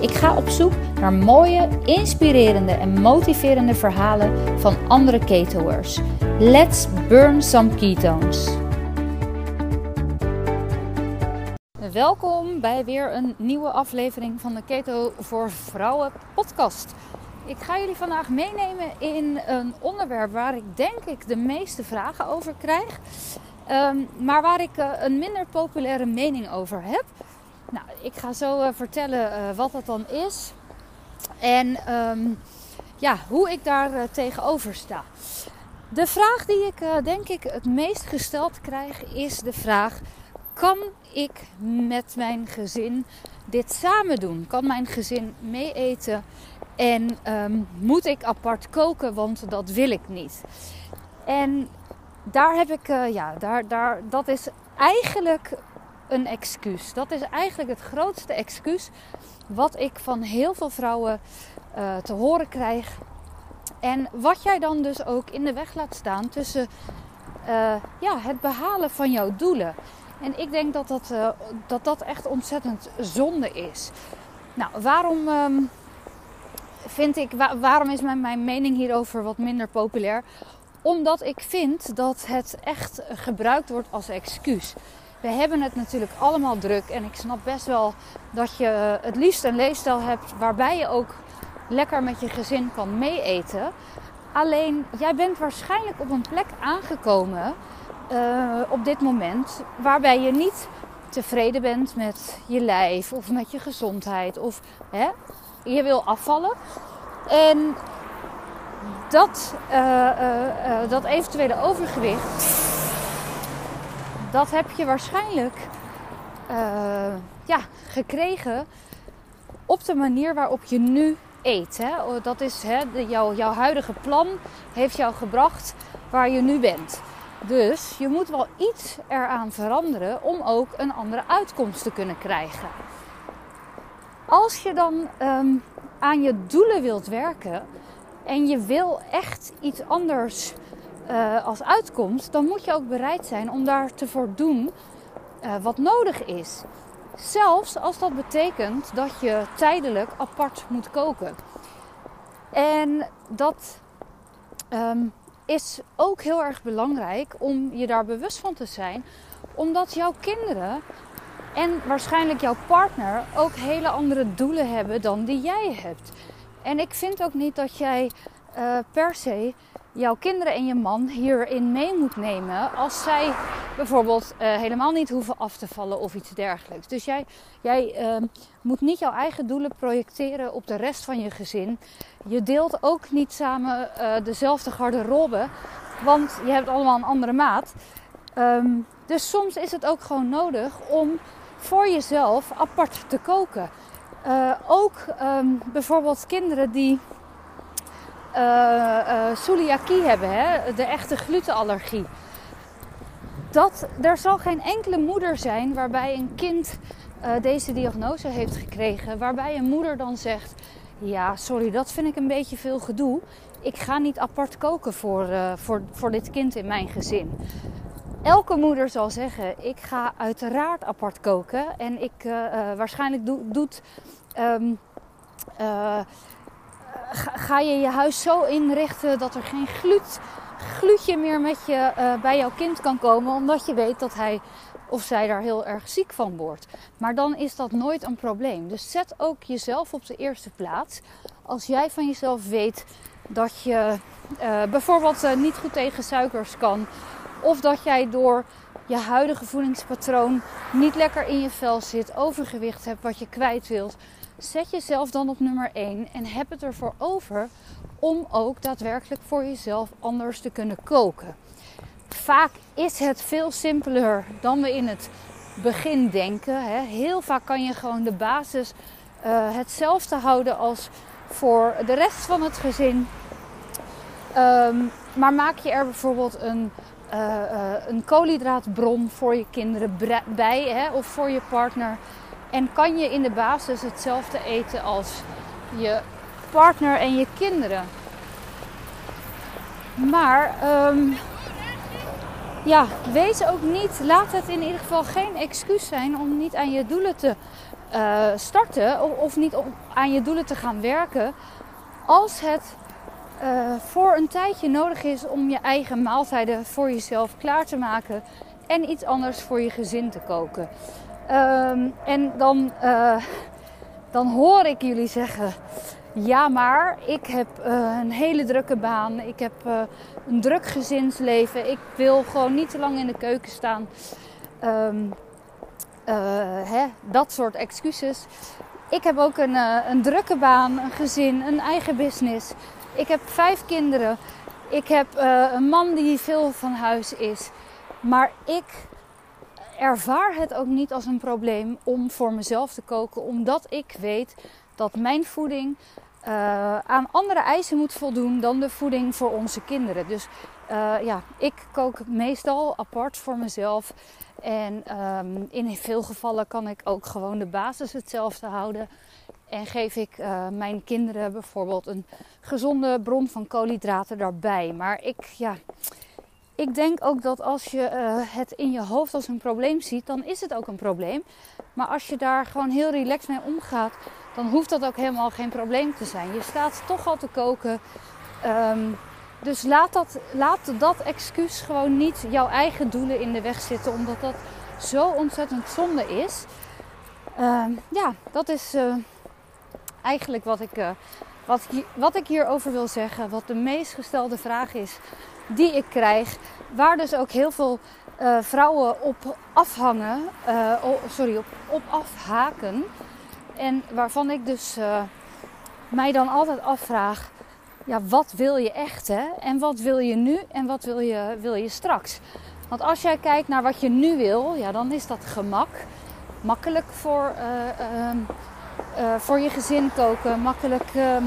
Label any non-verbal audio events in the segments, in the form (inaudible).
Ik ga op zoek naar mooie, inspirerende en motiverende verhalen van andere ketoers. Let's burn some ketones. Welkom bij weer een nieuwe aflevering van de Keto voor Vrouwen podcast. Ik ga jullie vandaag meenemen in een onderwerp waar ik denk ik de meeste vragen over krijg. Ehm, maar waar ik uh, een minder populaire mening over heb. Nou, ik ga zo uh, vertellen uh, wat dat dan is. En um, ja, hoe ik daar tegenover sta. De vraag die ik denk ik het meest gesteld krijg is de vraag: kan ik met mijn gezin dit samen doen? Kan mijn gezin mee eten? En um, moet ik apart koken, want dat wil ik niet. En daar heb ik, ja, daar, daar, dat is eigenlijk een excuus. Dat is eigenlijk het grootste excuus wat ik van heel veel vrouwen uh, te horen krijg. En wat jij dan dus ook in de weg laat staan tussen uh, ja, het behalen van jouw doelen. En ik denk dat dat, uh, dat, dat echt ontzettend zonde is. Nou, waarom um, vind ik, waar, waarom is mijn, mijn mening hierover wat minder populair? Omdat ik vind dat het echt gebruikt wordt als excuus. We hebben het natuurlijk allemaal druk en ik snap best wel dat je het liefst een leefstijl hebt waarbij je ook lekker met je gezin kan meeeten. Alleen jij bent waarschijnlijk op een plek aangekomen uh, op dit moment waarbij je niet tevreden bent met je lijf of met je gezondheid of hè, je wil afvallen. En dat, uh, dat eventuele overgewicht, dat heb je waarschijnlijk ja, gekregen op de manier waarop je nu eet. Hè? Oh, dat is hè, de, jouw, jouw huidige plan heeft jou gebracht waar je nu bent. Dus je moet wel iets eraan veranderen om ook een andere uitkomst te kunnen krijgen. Als je dan um, aan je doelen wilt werken en je wil echt iets anders uh, als uitkomst, dan moet je ook bereid zijn om daar te voor doen uh, wat nodig is. Zelfs als dat betekent dat je tijdelijk apart moet koken. En dat um, is ook heel erg belangrijk om je daar bewust van te zijn, omdat jouw kinderen en waarschijnlijk jouw partner ook hele andere doelen hebben dan die jij hebt. En ik vind ook niet dat jij uh, per se jouw kinderen en je man hierin mee moet nemen als zij bijvoorbeeld uh, helemaal niet hoeven af te vallen of iets dergelijks. Dus jij, jij uh, moet niet jouw eigen doelen projecteren op de rest van je gezin. Je deelt ook niet samen uh, dezelfde garderobe, want je hebt allemaal een andere maat. Um, dus soms is het ook gewoon nodig om voor jezelf apart te koken. Uh, ook um, bijvoorbeeld kinderen die celiakie hebben, hè? de echte glutenallergie. Dat, er zal geen enkele moeder zijn waarbij een kind uh, deze diagnose heeft gekregen, waarbij een moeder dan zegt: Ja, sorry, dat vind ik een beetje veel gedoe. Ik ga niet apart koken voor, voor, voor dit kind in mijn gezin elke moeder zal zeggen: ik ga uiteraard apart koken. En ik waarschijnlijk do, doet. Um, ga, je je huis zo inrichten dat er geen gluut, gluutje meer met je bij jouw kind kan komen, omdat je weet dat hij of zij daar heel erg ziek van wordt. Maar dan is dat nooit een probleem. Dus zet ook jezelf op de eerste plaats. Als jij van jezelf weet dat je bijvoorbeeld niet goed tegen suikers kan of dat jij door je huidige voedingspatroon niet lekker in je vel zit, overgewicht hebt wat je kwijt wilt. Zet jezelf dan op nummer 1 en heb het ervoor over om ook daadwerkelijk voor jezelf anders te kunnen koken. Vaak is het veel simpeler dan we in het begin denken. Heel vaak kan je gewoon de basis uh, hetzelfde houden als voor de rest van het gezin. Um, maar maak je er bijvoorbeeld een, uh, een koolhydraatbron voor je kinderen bij hè, of voor je partner. En kan je in de basis hetzelfde eten als je partner en je kinderen. Maar um, ja, wees ook niet, laat het in ieder geval geen excuus zijn om niet aan je doelen te uh, starten of, of, niet aan je doelen te gaan werken. Als het uh, voor een tijdje nodig is om je eigen maaltijden voor jezelf klaar te maken en iets anders voor je gezin te koken. Um, en dan, uh, dan hoor ik jullie zeggen: ja, maar ik heb uh, een hele drukke baan. Ik heb uh, een druk gezinsleven. Ik wil gewoon niet te lang in de keuken staan. Uh, hè, dat soort excuses. Ik heb ook een, een drukke baan, een gezin, een eigen business. Ik heb vijf kinderen. Ik heb een man die veel van huis is. Maar ik ervaar het ook niet als een probleem om voor mezelf te koken, omdat ik weet dat mijn voeding uh, aan andere eisen moet voldoen dan de voeding voor onze kinderen. Dus uh, ja, ik kook meestal apart voor mezelf. En um, in veel gevallen kan ik ook gewoon de basis hetzelfde houden. En geef ik uh, mijn kinderen bijvoorbeeld een gezonde bron van koolhydraten daarbij. Maar ik, ja, ik denk ook dat als je het in je hoofd als een probleem ziet, dan is het ook een probleem. Maar als je daar gewoon heel relaxed mee omgaat, dan hoeft dat ook helemaal geen probleem te zijn. Je staat toch al te koken. Um, dus laat dat, laat dat excuus gewoon niet jouw eigen doelen in de weg zitten, omdat dat zo ontzettend zonde is. Um, ja, dat is uh, eigenlijk wat ik, uh, wat, wat ik hierover wil zeggen. Wat de meest gestelde vraag is die ik krijg. Waar dus ook heel veel uh, vrouwen op afhangen, oh, sorry, op, op afhaken. En waarvan ik dus uh, mij dan altijd afvraag: ja, wat wil je echt hè? En wat wil je nu en wat wil je, wil je straks? Want als jij kijkt naar wat je nu wil, ja, dan is dat gemak. Makkelijk voor, uh, voor je gezin koken. Makkelijk. Ehm,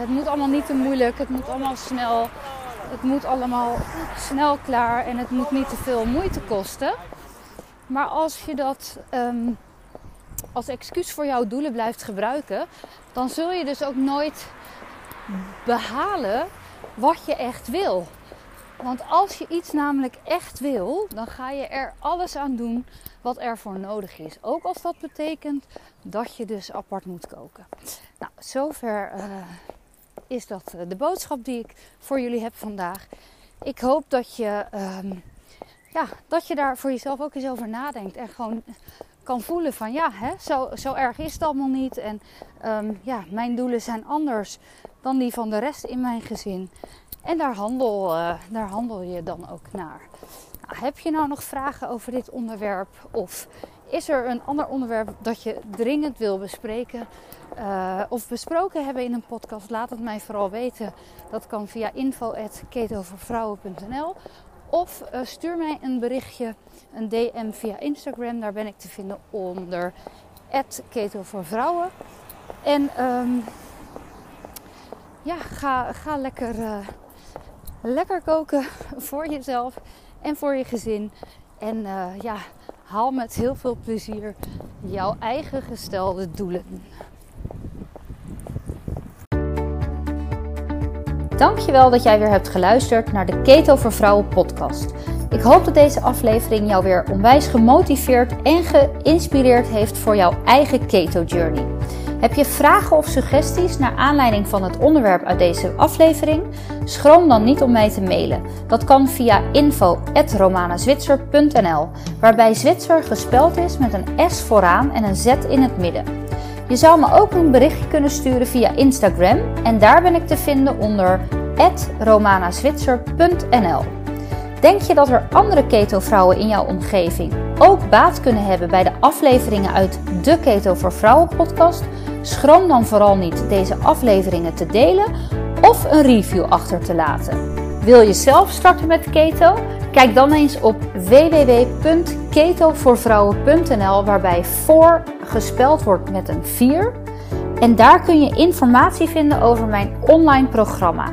het moet allemaal niet te moeilijk. Het moet allemaal snel. Het moet allemaal snel klaar en het moet niet te veel moeite kosten. Maar als je dat um, als excuus voor jouw doelen blijft gebruiken, dan zul je dus ook nooit behalen wat je echt wil. Want als je iets namelijk echt wil, dan ga je er alles aan doen wat er voor nodig is. Ook als dat betekent dat je dus apart moet koken. Nou, zover uh, is dat de boodschap die ik voor jullie heb vandaag. Ik hoop dat je, uh, ja, dat je daar voor jezelf ook eens over nadenkt. En gewoon kan voelen van ja, hè, zo, zo erg is het allemaal niet. En um, ja, mijn doelen zijn anders dan die van de rest in mijn gezin. En daar handel, uh, daar handel je dan ook naar. Nou, heb je nou nog vragen over dit onderwerp? Of is er een ander onderwerp dat je dringend wil bespreken? Uh, of besproken hebben in een podcast? Laat het mij vooral weten. Dat kan via info.ketovervrouwen.nl of uh, stuur mij een berichtje, een DM via Instagram. Daar ben ik te vinden onder keto voor vrouwen. En um, ja, ga, ga lekker, uh, lekker koken (laughs) voor jezelf en voor je gezin. En ja, haal met heel veel plezier jouw eigen gestelde doelen. Dankjewel dat jij weer hebt geluisterd naar de Keto voor Vrouwen podcast. Ik hoop dat deze aflevering jou weer onwijs gemotiveerd en geïnspireerd heeft voor jouw eigen keto journey. Heb je vragen of suggesties naar aanleiding van het onderwerp uit deze aflevering? Schroom dan niet om mij te mailen. Dat kan via info@romanazwitser.nl, waarbij Zwitser gespeld is met een S vooraan en een Z in het midden. Je zou me ook een berichtje kunnen sturen via Instagram en daar ben ik te vinden onder romanazwitser.nl. Denk je dat er andere keto-vrouwen in jouw omgeving ook baat kunnen hebben bij de afleveringen uit de Keto voor Vrouwen podcast? Schroom dan vooral niet deze afleveringen te delen of een review achter te laten. Wil je zelf starten met keto? Kijk dan eens op www.ketovoorvrouwen.nl waarbij voor gespeld wordt met een 4. En daar kun je informatie vinden over mijn online programma.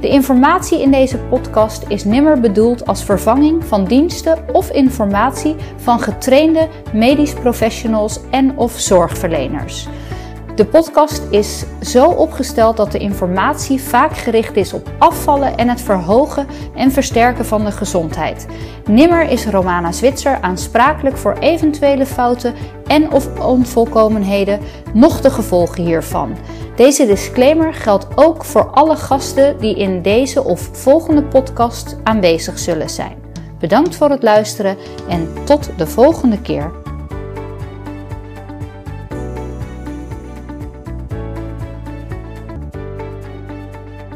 De informatie in deze podcast is nimmer bedoeld als vervanging van diensten of informatie van getrainde medisch professionals en of zorgverleners. De podcast is zo opgesteld dat de informatie vaak gericht is op afvallen en het verhogen en versterken van de gezondheid. Nimmer is Romana Zwitser aansprakelijk voor eventuele fouten en of onvolkomenheden, noch de gevolgen hiervan. Deze disclaimer geldt ook voor alle gasten die in deze of volgende podcast aanwezig zullen zijn. Bedankt voor het luisteren en tot de volgende keer.